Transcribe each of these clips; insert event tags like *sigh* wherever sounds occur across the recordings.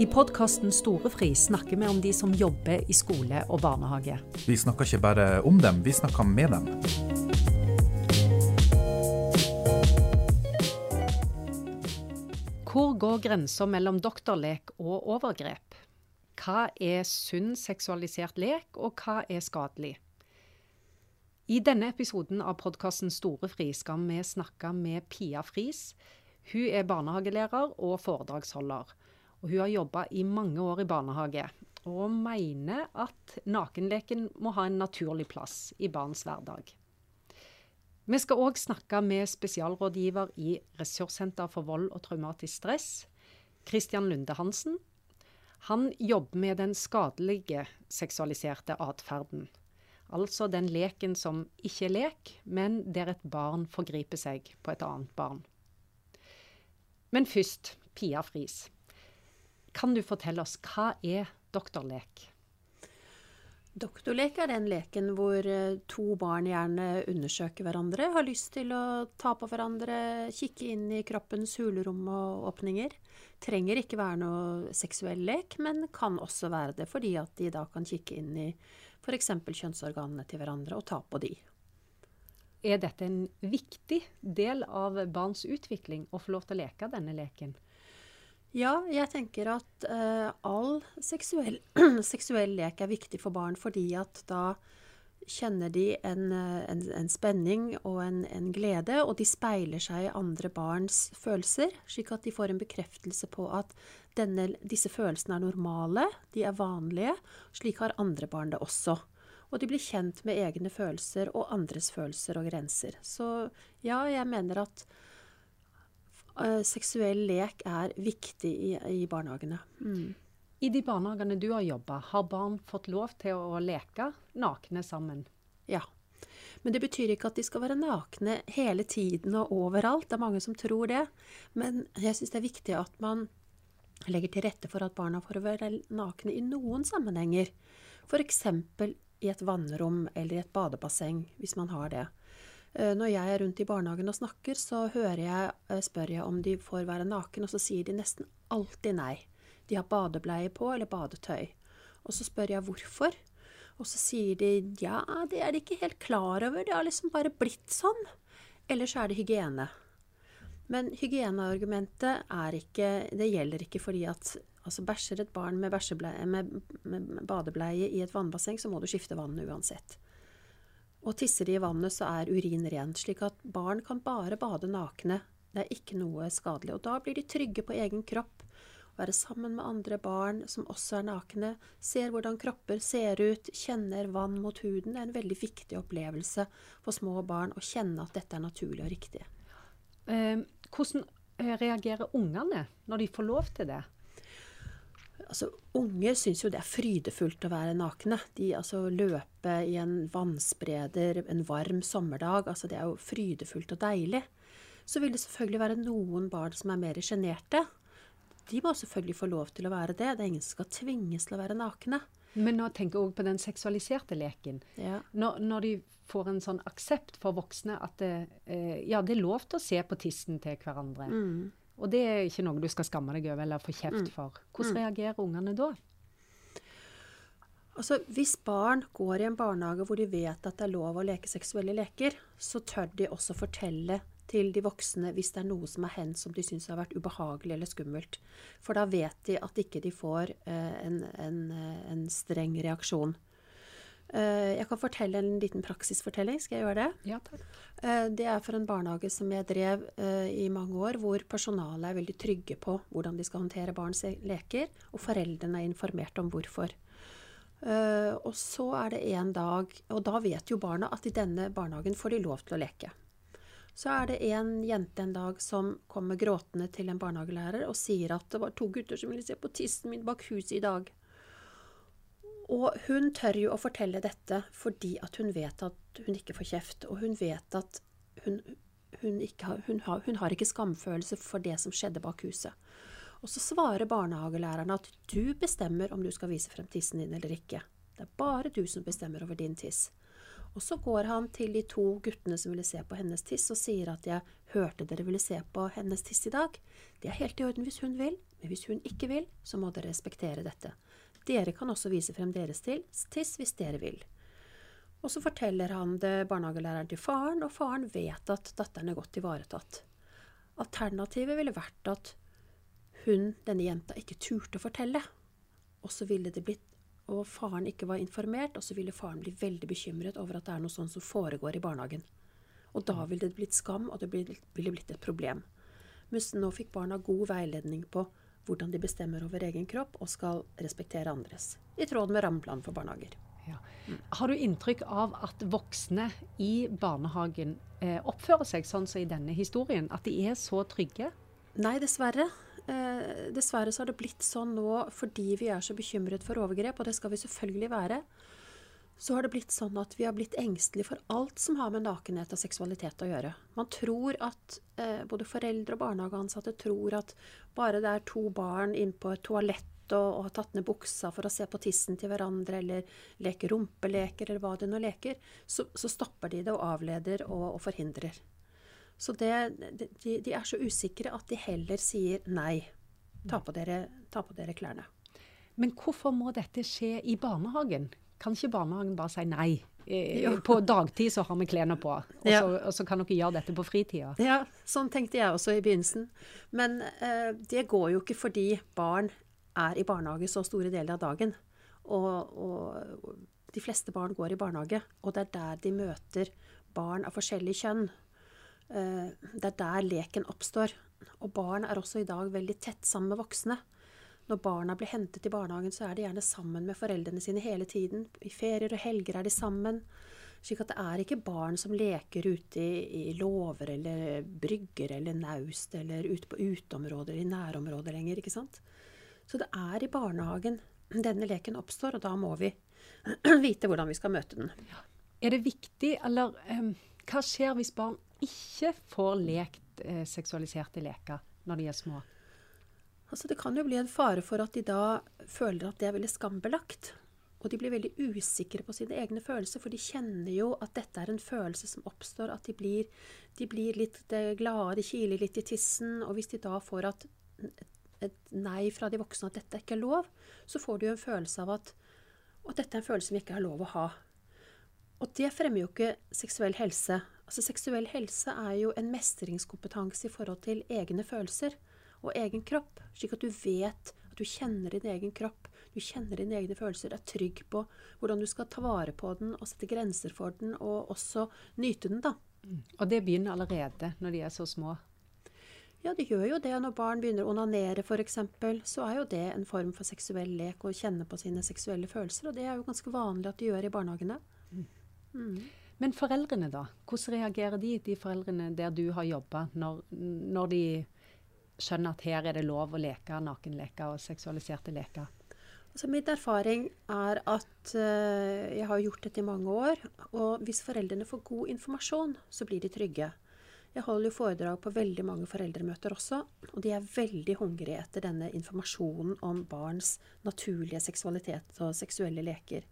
I podkasten Storefri snakker vi om de som jobber i skole og barnehage. Vi snakker ikke bare om dem, vi snakker med dem. Hvor går grensa mellom doktorlek og overgrep? Hva er sunn seksualisert lek, og hva er skadelig? I denne episoden av podkasten Storefri skal vi snakke med Pia Friis. Hun er barnehagelærer og foredragsholder. Og hun har jobba i mange år i barnehage, og mener at nakenleken må ha en naturlig plass i barns hverdag. Vi skal òg snakke med spesialrådgiver i Ressurssenter for vold og traumatisk stress, Christian Lunde Hansen. Han jobber med den skadelige seksualiserte atferden. Altså den leken som ikke er lek, men der et barn forgriper seg på et annet barn. Men først, Pia Friis. Kan du fortelle oss hva er doktorlek? Doktorlek er den leken hvor eh, to barn gjerne undersøker hverandre, har lyst til å ta på hverandre, kikke inn i kroppens hulerom og åpninger. Trenger ikke være noe seksuell lek, men kan også være det fordi at de da kan kikke inn i f.eks. kjønnsorganene til hverandre og ta på de. Er dette en viktig del av barns utvikling å få lov til å leke denne leken? Ja, jeg tenker at uh, all seksuell, *clears throat* seksuell, lek er viktig for barn, fordi at da kjenner de en, eh, en, en spenning og en, en, glede, og de speiler seg i andre barns følelser, slik at de får en bekreftelse på at denne, disse følelsene er normale, de er vanlige. Slik har andre barn det også. Og de blir kjent med egne følelser og andres følelser og grenser. Så ja, jeg mener at seksuell lek er viktig i, i barnehagene. Mm. I de barnehagene du har jobba, har barn fått lov til å leke nakne sammen? Ja. Men det betyr ikke at de skal være nakne hele tiden og overalt. Det er mange som tror det. Men jeg syns det er viktig at man legger til rette for at barna får være nakne i noen sammenhenger. F.eks. i et vannrom eller i et badebasseng, hvis man har det. Eh, når jeg er rundt i barnehagen og snakker, så jeg, eh, spør jeg om de får være naken, og så sier de nesten alltid nei. De har badebleie på eller badetøy. Og så spør jeg hvorfor. Og så sier de ja, det er de ikke helt klar over, det har liksom bare blitt sånn. Eller så er det hygiene. Men hygieneargumentet er ikke Det gjelder ikke fordi at altså bæsjer et barn med, med, med badebleie i et vannbasseng, så må du skifte vannet uansett. Og tisser de i vannet, så er urin ren, slik at barn kan bare bade nakne. Det er ikke noe skadelig. Og da blir de trygge på egen kropp. Være sammen med andre barn som også er nakne, ser hvordan kropper ser ut, kjenner vann mot huden. Det er en veldig viktig opplevelse for små barn å kjenne at dette er naturlig og riktig. Eh, hvordan eh, reagerer ungene når de får lov til det? Altså, Unge syns jo det er frydefullt å være nakne. De altså løpe i en vannspreder en varm sommerdag. altså Det er jo frydefullt og deilig. Så vil det selvfølgelig være noen barn som er mer sjenerte. De må selvfølgelig få lov til å være det. Det er ingen som skal tvinges til å være nakne. Men nå tenker jeg òg på den seksualiserte leken. Ja. Når, når, de får en sånn aksept for voksne at det, eh, ja, det er lov til å se på tissen til hverandre. Mm. Og det er ikke noe du skal skamme deg over eller få kjeft mm. for. Hvordan mm. reagerer ungene da? Altså, Hvis barn går i en barnehage hvor de vet at det er lov å leke seksuelle leker, så tør de også fortelle til de voksne hvis det er noe som har hendt som de syns har vært ubehagelig eller skummelt. For da vet de at ikke de får eh, en, en, eh, en streng reaksjon. Eh, jeg kan fortelle en liten praksisfortelling. Skal jeg gjøre det? Ja, takk. Eh, det er for en barnehage som jeg drev eh, i mange år, hvor personalet er veldig trygge på hvordan de skal håndtere barns leker, og foreldrene er informert om hvorfor. Og så er det en dag, og da vet jo barna at i denne barnehagen får de lov til å leke. Så er det en jente en dag som kommer gråtende til en barnehagelærer og sier at det var to gutter som ville se på tissen min bak huset i dag. Og hun tør jo å fortelle dette fordi at hun vet at hun ikke får kjeft, og hun vet at hun, hun, har, hun, har, hun har ikke skamfølelse for det som skjedde bak huset. Og så svarer barnehagelæreren at du bestemmer om du skal vise frem tissen din eller ikke. Det er bare du som bestemmer over din tiss. Og så går han til de to guttene som ville se på hennes tiss, og sier at 'jeg hørte dere ville se på hennes tiss i dag'. Det er helt i orden hvis hun vil, men hvis hun ikke vil, så må dere respektere dette. Dere kan også vise frem deres tiss hvis dere vil. Og så forteller han det barnehagelæreren til faren, og faren vet at datteren er godt ivaretatt. Alternativet ville vært at hun, denne jenta, ikke turte å fortelle. Og så ville det blitt og faren ikke var informert, og så ville faren bli veldig bekymret over at det er noe sånt som foregår i barnehagen. Og da ville det blitt skam, og det ville blitt et problem. Men nå fikk barna god veiledning på hvordan de bestemmer over egen kropp og skal respektere andres. I tråd med rammeplanen for barnehager. Ja. Har du inntrykk av at voksne i barnehagen eh, oppfører seg sånn som i denne historien? At de er så trygge? Nei, dessverre. Eh, dessverre så har det blitt sånn nå fordi vi er så bekymret for overgrep, og det skal vi selvfølgelig være. Så har det blitt sånn at vi har blitt engstelige for alt som har med nakenhet og seksualitet å gjøre. Man tror at eh, både foreldre og barnehageansatte tror at bare det er to barn inne på et toalett og, og, har tatt ned buksa for å se på tissen til hverandre, eller leker rumpeleker, eller hva det nå leker, så, så, stopper de det og avleder og, og forhindrer. Så det, de, de, er så usikre at de heller sier nei. Ta på, dere, ta på dere klærne. Men hvorfor må dette skje i barnehagen? Kan ikke barnehagen bare si nei? Jo. På dagtid så har vi klærne på, og, ja. så, og, så, kan dere gjøre dette på fritida. Ja, sånn tenkte jeg også i begynnelsen. Men eh, det går jo ikke fordi barn er i barnehage så store deler av dagen. Og, og, de fleste barn går i barnehage, og det er der de møter barn av forskjellig kjønn. Eh, det er der leken oppstår. Og barn er også i dag veldig tett sammen med voksne. Når barna blir hentet i barnehagen, så er de gjerne sammen med foreldrene sine hele tiden. I ferier og helger er de sammen. Slik at det er ikke barn som leker ute i, i låver eller brygger eller naust eller ute på uteområder eller i nærområder lenger, ikke sant. Så det er i barnehagen denne leken oppstår, og da må vi *clears throat* vite hvordan vi skal møte den. Er det viktig, eller um, hva skjer hvis barn ikke får lekt eh, seksualiserte leker når de er små? Altså, det kan jo bli en fare for at de da føler at det er veldig skambelagt. Og de blir veldig usikre på sine egne følelser, for de kjenner jo at dette er en følelse som oppstår, at de blir, de blir litt eh, glade, de kiler litt i tissen. Og hvis de da får at, et nei fra de voksne at dette ikke er lov, så får de jo en følelse av at og dette er en følelse som ikke har lov å ha. Og det fremmer jo ikke seksuell helse. Altså Seksuell helse er jo en mestringskompetanse i forhold til egne følelser og egen kropp. Slik at du vet at du kjenner din egen kropp, du kjenner dine egne følelser, er trygg på hvordan du skal ta vare på den og sette grenser for den, og også nyte den, da. Mm. Og det begynner allerede når de er så små? Ja, de gjør jo det. Når barn begynner å onanere f.eks., så er jo det en form for seksuell lek, å kjenne på sine seksuelle følelser. Og det er jo ganske vanlig at de gjør i barnehagene. Mm. Mm. Men foreldrene, da? Hvordan reagerer de, de foreldrene der du har jobba, når, når, de skjønner at her er det lov å leke nakenleker og seksualiserte leker? Altså, min erfaring er at uh, jeg har gjort dette i mange år. Og hvis foreldrene får god informasjon, så blir de trygge. Jeg holder jo foredrag på veldig mange foreldremøter også, og de er veldig hungrige etter denne informasjonen om barns naturlige seksualitet og seksuelle leker.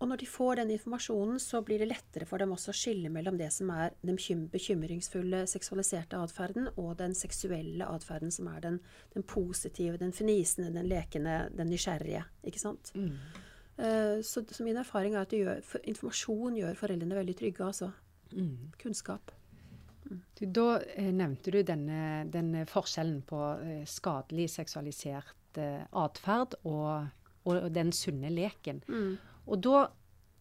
Og når de får den informasjonen, så blir det lettere for dem også å skille mellom det som er den bekymringsfulle seksualiserte atferden, og den seksuelle atferden som er den, den, positive, den fnisende, den lekende, den nysgjerrige. Ikke sant? Mm. Uh, så, så, min erfaring er at gjør, for, informasjon gjør foreldrene veldig trygge. altså. Mm. Kunnskap. Mm. Du, da eh, nevnte du denne, denne, forskjellen på eh, skadelig seksualisert eh, atferd og, og, den sunne leken. Mm. Og da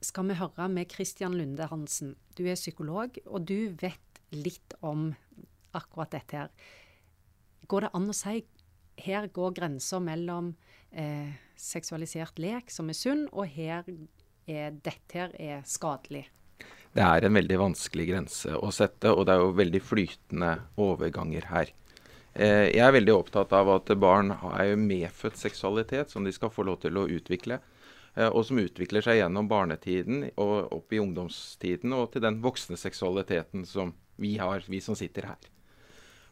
skal vi høre med Christian Lunde Hansen. Du er psykolog, og du vet litt om akkurat dette her. Går det an å si her går grensa mellom eh, seksualisert lek, som er sunn, og her er, dette her er skadelig? Det er en veldig vanskelig grense å sette, og det er jo veldig flytende overganger her. Eh, jeg er veldig opptatt av at barn har medfødt seksualitet som de skal få lov til å utvikle. Eh, og som utvikler seg gjennom barnetiden og opp i ungdomstiden og til den voksne seksualiteten som vi har, vi som sitter her.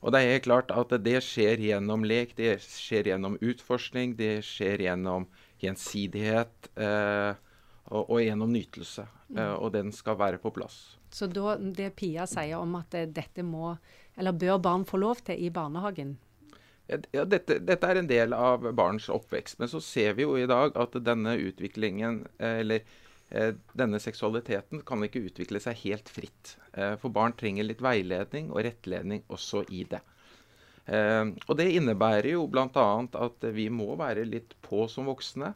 Og det er helt klart at det skjer gjennom lek, det skjer gjennom utforskning, det skjer gjennom gjensidighet. Eh, og, og gjennom nytelse. Eh, og den skal være på plass. Så da, det Pia sier om at eh, dette må, eller bør barn få lov til i barnehagen? Ja, dette, dette, er en del av barns oppvekst. Men så ser vi jo i dag at denne utviklingen, eh, eller eh, denne seksualiteten, kan ikke utvikle seg helt fritt. Eh, for barn trenger litt veiledning og rettledning også i det. Og det innebærer jo bl.a. at vi må være litt på som voksne.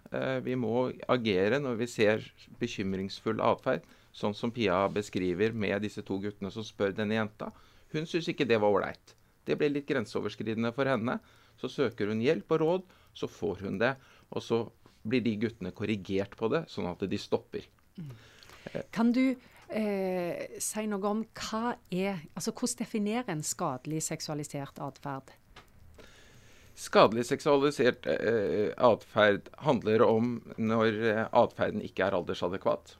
Vi må agere når vi ser bekymringsfull atferd, sånn som Pia beskriver med disse to guttene som spør denne jenta. Hun syns ikke det var ålreit. Det ble litt grenseoverskridende for henne. Så søker hun hjelp og råd, så får hun det. Og så blir de guttene korrigert på det, sånn at de stopper. Kan du eh, si noe om hva er Altså hvordan definerer en skadelig seksualisert atferd? Skadelig seksualisert eh, atferd handler om når eh, atferden ikke er aldersadekvat.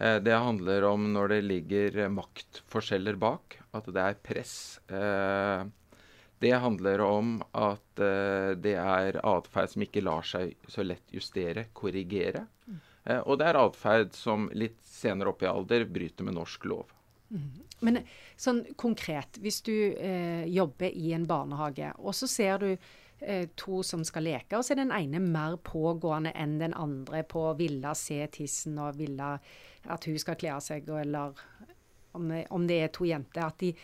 Eh, det handler om når det ligger maktforskjeller bak, at det er press. Eh, det handler om at uh, det er atferd som ikke lar seg så lett justere, korrigere. Og det er atferd som litt senere opp i alder bryter med norsk lov. Mm. Men sånn konkret, hvis du eh, jobber i en barnehage, og så ser du to som skal leke, og så er den ene mer pågående enn den andre på å ville se tissen og ville at hun skal kle av seg, eller om, om, det er to jenter. At de,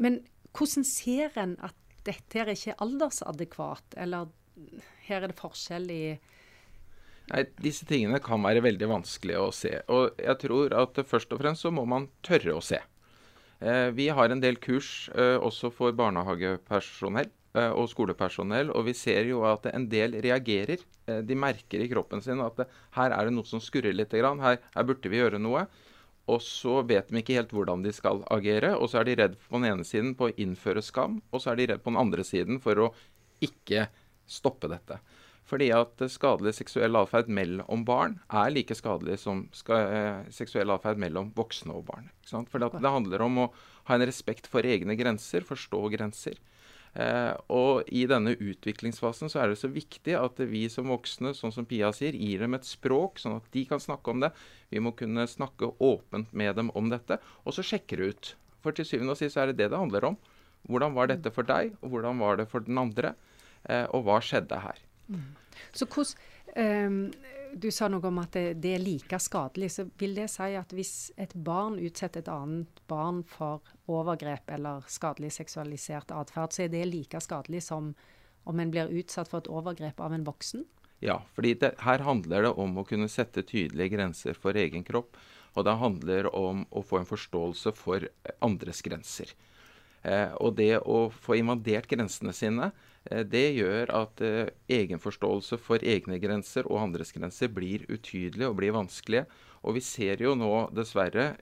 men hvordan ser en at dette her ikke er aldersadekvat, eller her er det forskjell i Nei, Disse tingene kan være veldig vanskelig å se. Og jeg tror at først og fremst så må man tørre å se. Eh, vi har en del kurs eh, også for barnehagepersonell eh, og skolepersonell, og vi ser jo at en del reagerer. De merker i kroppen sin at her er det noe som skurrer litt. Her, her burde vi gjøre noe. Og så vet de ikke helt hvordan de skal agere. Og så er de redd på den ene siden på å innføre skam, og så er de redd på den andre siden for å ikke stoppe dette. Fordi at skadelig seksuell atferd mellom barn er like skadelig som ska, eh, seksuell atferd mellom voksne og barn. For det handler om å ha en respekt for egne grenser, forstå grenser. Eh, og i denne utviklingsfasen så er det så viktig at vi som voksne, sånn som Pia sier, gir dem et språk, sånn at de kan snakke om det. Vi må kunne snakke åpent med dem om dette, og så sjekke det ut. For til syvende og sist er det det det handler om. Hvordan var dette for deg, og hvordan var det for den andre? Eh, og hva skjedde her? Mm. Så hvordan Um, du sa noe om at det, det, er like skadelig. så Vil det si at hvis et barn utsetter et annet barn for overgrep eller skadelig seksualisert atferd, så er det like skadelig som om en blir utsatt for et overgrep av en voksen? Ja, fordi det, her handler det om å kunne sette tydelige grenser for egen kropp. Og det handler om å få en forståelse for andres grenser. Eh, og det å få invadert grensene sine, det gjør at eh, egenforståelse for egne grenser og andres grenser blir utydelig og blir vanskelige. Og vi ser jo nå dessverre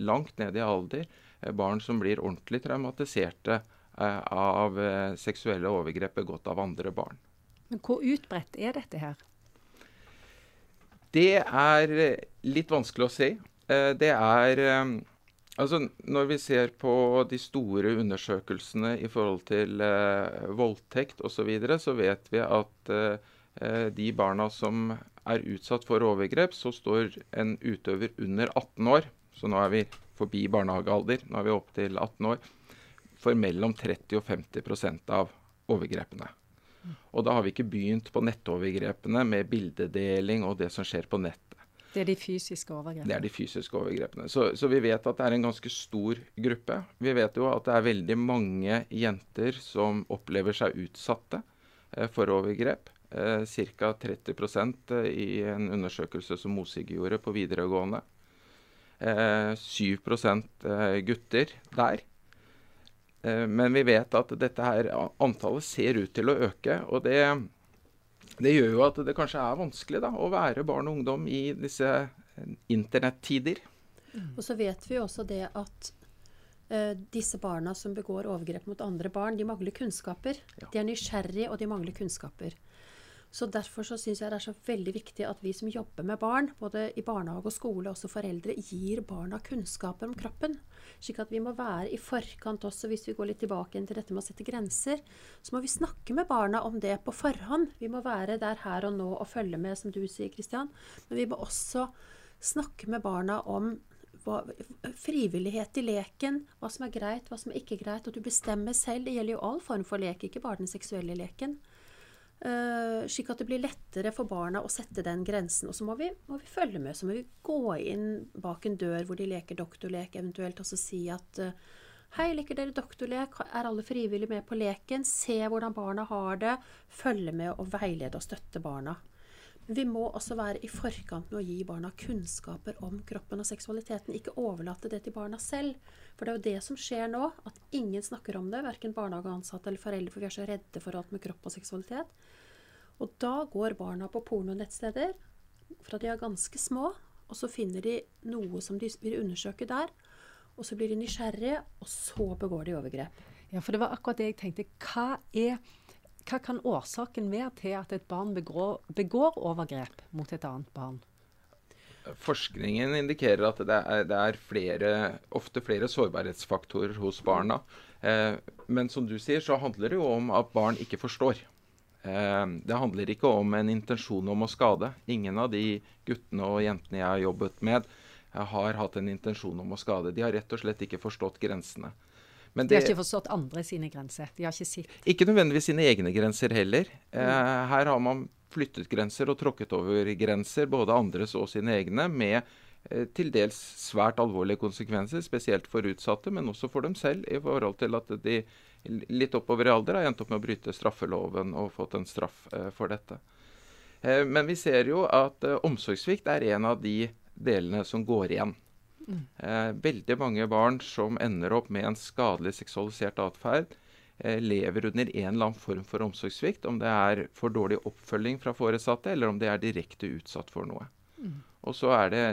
langt ned i alder eh, barn som blir ordentlig traumatiserte av seksuelle overgrep begått av andre barn. Men hvor utbredt er dette her? Det er litt vanskelig å si. Det er Altså, Når vi ser på de store undersøkelsene i forhold til eh, voldtekt osv., så, videre, så vet vi at eh, de barna som er utsatt for overgrep, så står en utøver under 18 år, så nå er vi forbi barnehagealder, nå er vi opp til 18 år, for mellom 30 og 50% av overgrepene. Og da har vi ikke begynt på nettovergrepene med bildedeling og det som skjer på nett. Det er de fysiske overgrepene? Det er de fysiske overgrepene. Så, så, vi vet at det er en ganske stor gruppe. Vi vet jo at det er veldig mange jenter som opplever seg utsatte eh, for overgrep. Eh, Ca. 30 eh, i en undersøkelse som Mosig gjorde på videregående. Eh, 7 eh, gutter der. Men vi vet at dette her, antallet ser ut til å øke. og det det gjør jo at det kanskje er vanskelig da, å være barn og ungdom i disse eh, internettider. Og så vet vi også det at uh, disse barna som begår overgrep mot andre barn, de mangler kunnskaper. Ja. De er nysgjerrige, og de mangler kunnskaper. Så Derfor så syns jeg det er så veldig viktig at vi som jobber med barn, både i barnehage og skole, også foreldre, gir barna kunnskaper om kroppen. Slik at vi må være i forkant også, hvis vi går litt tilbake til dette med å sette grenser. Så må vi snakke med barna om det på forhånd. Vi må være der her og nå og følge med, som du sier, Kristian. Men vi må også snakke med barna om hva, frivillighet i leken, hva som er greit, hva som er ikke greit. Og du bestemmer selv. Det gjelder jo all form for lek, ikke bare den seksuelle leken. Uh, slik at det blir lettere for barna å sette den grensen. Og så må vi, må vi, følge med. Så må vi gå inn bak en dør hvor de leker doktorlek, eventuelt også si at uh, Hei, leker dere doktorlek? Er alle frivillige med på leken? Se hvordan barna har det. Følge med og veilede og støtte barna. Vi må også være i forkant med å gi barna kunnskaper om kroppen og seksualiteten. Ikke overlate det til barna selv. For det er jo det som skjer nå, at ingen snakker om det. Verken barnehageansatte eller foreldre, for vi er så redde for alt med kropp og seksualitet. Og da går barna på pornonettsteder fra de er ganske små, og så finner de noe som de vil undersøke der. Og så blir de nysgjerrige, og så begår de overgrep. Ja, for det var akkurat det jeg tenkte. Hva, er, hva kan årsaken være til at et barn begår, begår, overgrep mot et annet barn? Forskningen indikerer at det er, det er flere, ofte flere sårbarhetsfaktorer hos barna. Eh, men som du sier, så handler det jo om at barn ikke forstår. Eh, det handler ikke om en intensjon om å skade. Ingen av de guttene og jentene jeg har jobbet med, eh, har hatt en intensjon om å skade. De har rett og slett ikke forstått grensene. Det, de har ikke forstått andre sine grenser? De har ikke sitt. Ikke nødvendigvis sine egne grenser heller. Mm. Eh, her har man flyttet grenser og tråkket over grenser, både andres og sine egne, med eh, til dels svært alvorlige konsekvenser, spesielt for utsatte, men også for dem selv, i forhold til at de litt oppover i alder har endt opp med å bryte straffeloven og fått en straff eh, for dette. Eh, men vi ser jo at eh, omsorgssvikt er en av de delene som går igjen. Mm. veldig mange barn som ender opp med en skadelig seksualisert atferd, lever under en eller annen form for omsorgssvikt. Om det er for dårlig oppfølging fra foresatte, eller om det er direkte utsatt for noe. Mm. Og så er det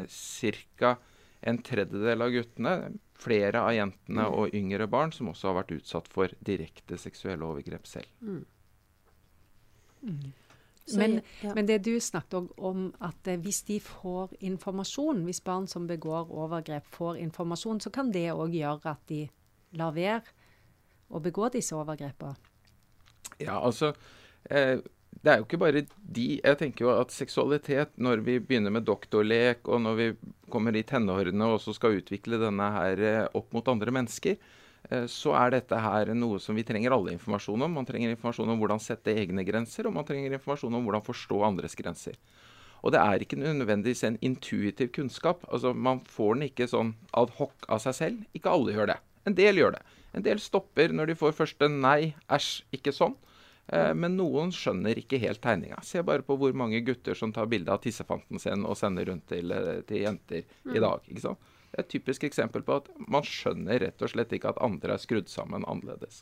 ca. en tredjedel av guttene flere av jentene mm. og yngre barn som også har vært utsatt for direkte seksuelle overgrep selv. Mm. Men, ja. men, det du snakket om, at eh, hvis de får informasjon, hvis barn som begår overgrep får informasjon, så kan det òg gjøre at de lar være å begå disse overgrepene? Ja, altså eh, det er jo ikke bare de. Jeg tenker jo at seksualitet, når vi begynner med doktorlek, og når vi kommer i tenårene og så skal utvikle denne her eh, opp mot andre mennesker, så er dette her noe som vi trenger alle informasjon om. Man trenger informasjon om hvordan sette egne grenser, og man trenger informasjon om hvordan forstå andres grenser. Og det er ikke nødvendigvis en intuitiv kunnskap. Altså, Man får den ikke sånn ad hoc av seg selv. Ikke alle gjør det. En del gjør det. En del stopper når de får første nei, æsj, ikke sånn. Eh, men noen skjønner ikke helt tegninga. Se bare på hvor mange gutter som tar bilde av tissefanten sin og sender rundt til, eh, til jenter mm. i dag. ikke sant? Det er et typisk eksempel på at man skjønner rett og slett ikke at andre er skrudd sammen annerledes.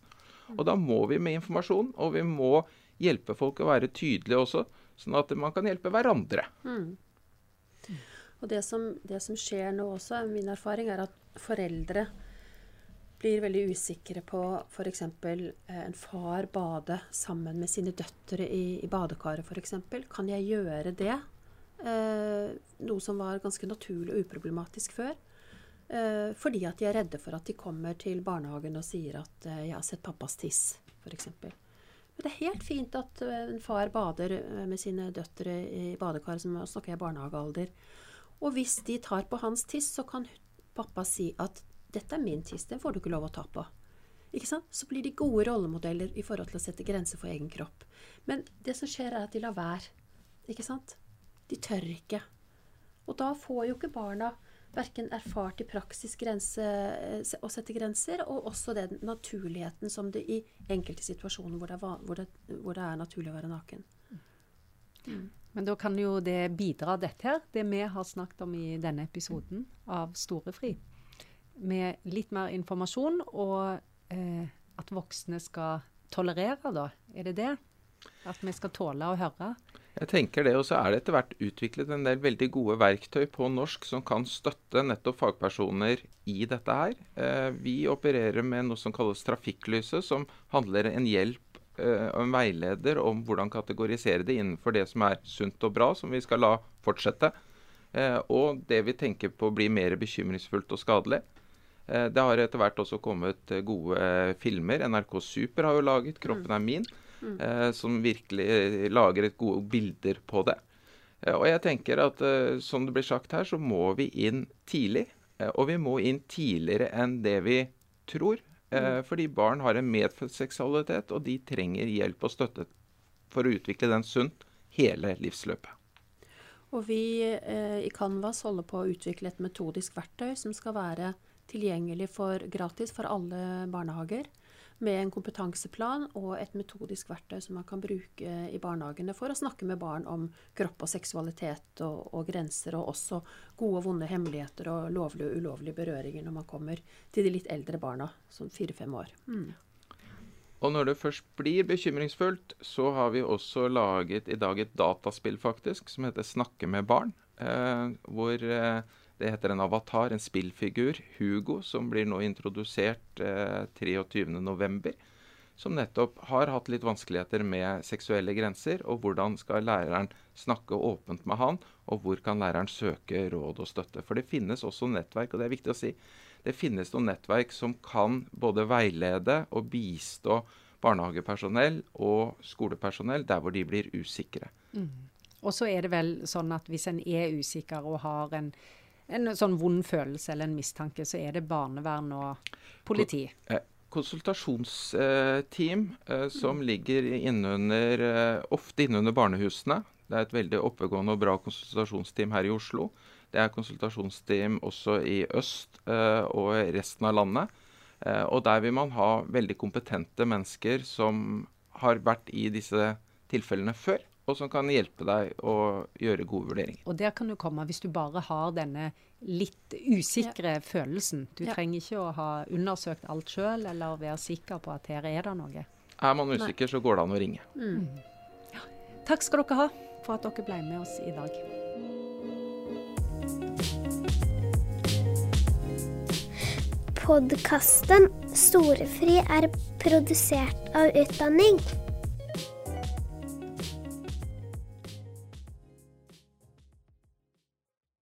Og da må vi med informasjon, og vi må hjelpe folk å være tydelige også, sånn at man kan hjelpe hverandre. Mm. Og det som, det som, skjer nå også, min erfaring, er at foreldre blir veldig usikre på f.eks. Eh, en far bade sammen med sine døtre i, i badekaret f.eks. Kan jeg gjøre det? Eh, noe som var ganske naturlig og uproblematisk før. Eh, fordi at de er redde for at de kommer til barnehagen og sier at uh, 'jeg har sett pappas tiss', f.eks. Men det er helt fint at uh, en far bader med sine døtre i badekaret, som snakker jeg barnehagealder. Og hvis de tar på hans tiss, så kan pappa si at 'Dette er min tiss, den får du ikke lov å ta på'. Ikke sant? Så blir de gode rollemodeller i forhold til å sette grenser for egen kropp. Men det som skjer, er at de lar være. Ikke sant? De tør ikke. Og da får jo ikke barna verken erfart i praksis grense, eh, å sette grenser, og også den naturligheten som det i enkelte situasjoner hvor det er, hvor det, hvor det er naturlig å være naken. Mm. Men da kan jo det bidra, dette her, det vi har snakket om i denne episoden av Storefri med litt mer informasjon, og eh, at voksne skal tolerere, da? Er det det? At vi skal tåle å høre? Jeg tenker det, og så er det etter hvert utviklet en del veldig gode verktøy på norsk som kan støtte nettopp fagpersoner i dette her. Eh, vi opererer med noe som kalles trafikklyset, som handler en hjelp eh, en veileder om hvordan kategorisere det innenfor det som er sunt og bra, som vi skal la fortsette, eh, og det vi tenker på blir mer bekymringsfullt og skadelig. Eh, det har etter hvert også kommet eh, gode filmer. NRK Super har jo laget 'Kroppen er min', mm. som virkelig lager et gode bilder på det. Og jeg tenker at som det blir sagt her, så må vi inn tidlig. Og vi må inn tidligere enn det vi tror. Mm. Fordi barn har en medfødt seksualitet, og de trenger hjelp og støtte for å utvikle den sunt hele livsløpet. Og vi eh, i Canvas holder på å utvikle et metodisk verktøy som skal være tilgjengelig for gratis for alle barnehager. Med en kompetanseplan og et metodisk verktøy som man kan bruke i barnehagene for å snakke med barn om kropp og seksualitet og, og grenser, og også gode og vonde hemmeligheter og lovlige og ulovlige berøringer når man kommer til de litt eldre barna, som fire-fem år. Mm. Og når det først blir bekymringsfullt, så har vi også laget i dag et dataspill faktisk, som heter 'Snakke med barn'. Eh, hvor eh, det heter en avatar, en spillfigur, Hugo, som blir nå introdusert eh, 23.11. Som nettopp har hatt litt vanskeligheter med seksuelle grenser. Og hvordan skal læreren snakke åpent med han, og hvor kan læreren søke råd og støtte. For det finnes også nettverk, og det er viktig å si. Det finnes noen nettverk som kan både veilede og bistå barnehagepersonell og skolepersonell der hvor de blir usikre. Mm. Og så er det vel sånn at hvis en er usikker og har en en sånn vond følelse eller en mistanke, så er det barnevern og politi. Eh, konsultasjonsteam eh, som ligger innunder, eh, ofte innunder barnehusene. Det er et veldig oppegående og bra konsultasjonsteam her i Oslo. Det er konsultasjonsteam også i øst og resten av landet. Og der vil man ha veldig kompetente mennesker som har vært i disse tilfellene før og som kan hjelpe deg å gjøre gode vurderinger. Og der kan du komme hvis du bare har denne litt usikre ja. følelsen. Du ja. trenger ikke å ha undersøkt alt sjøl eller være sikker på at her er det noe. Er man usikker, Nei. så går det an å ringe. Mm. Ja. Takk skal dere ha for at dere ble med oss i dag. Podkasten Storefri er produsert av Utdanning.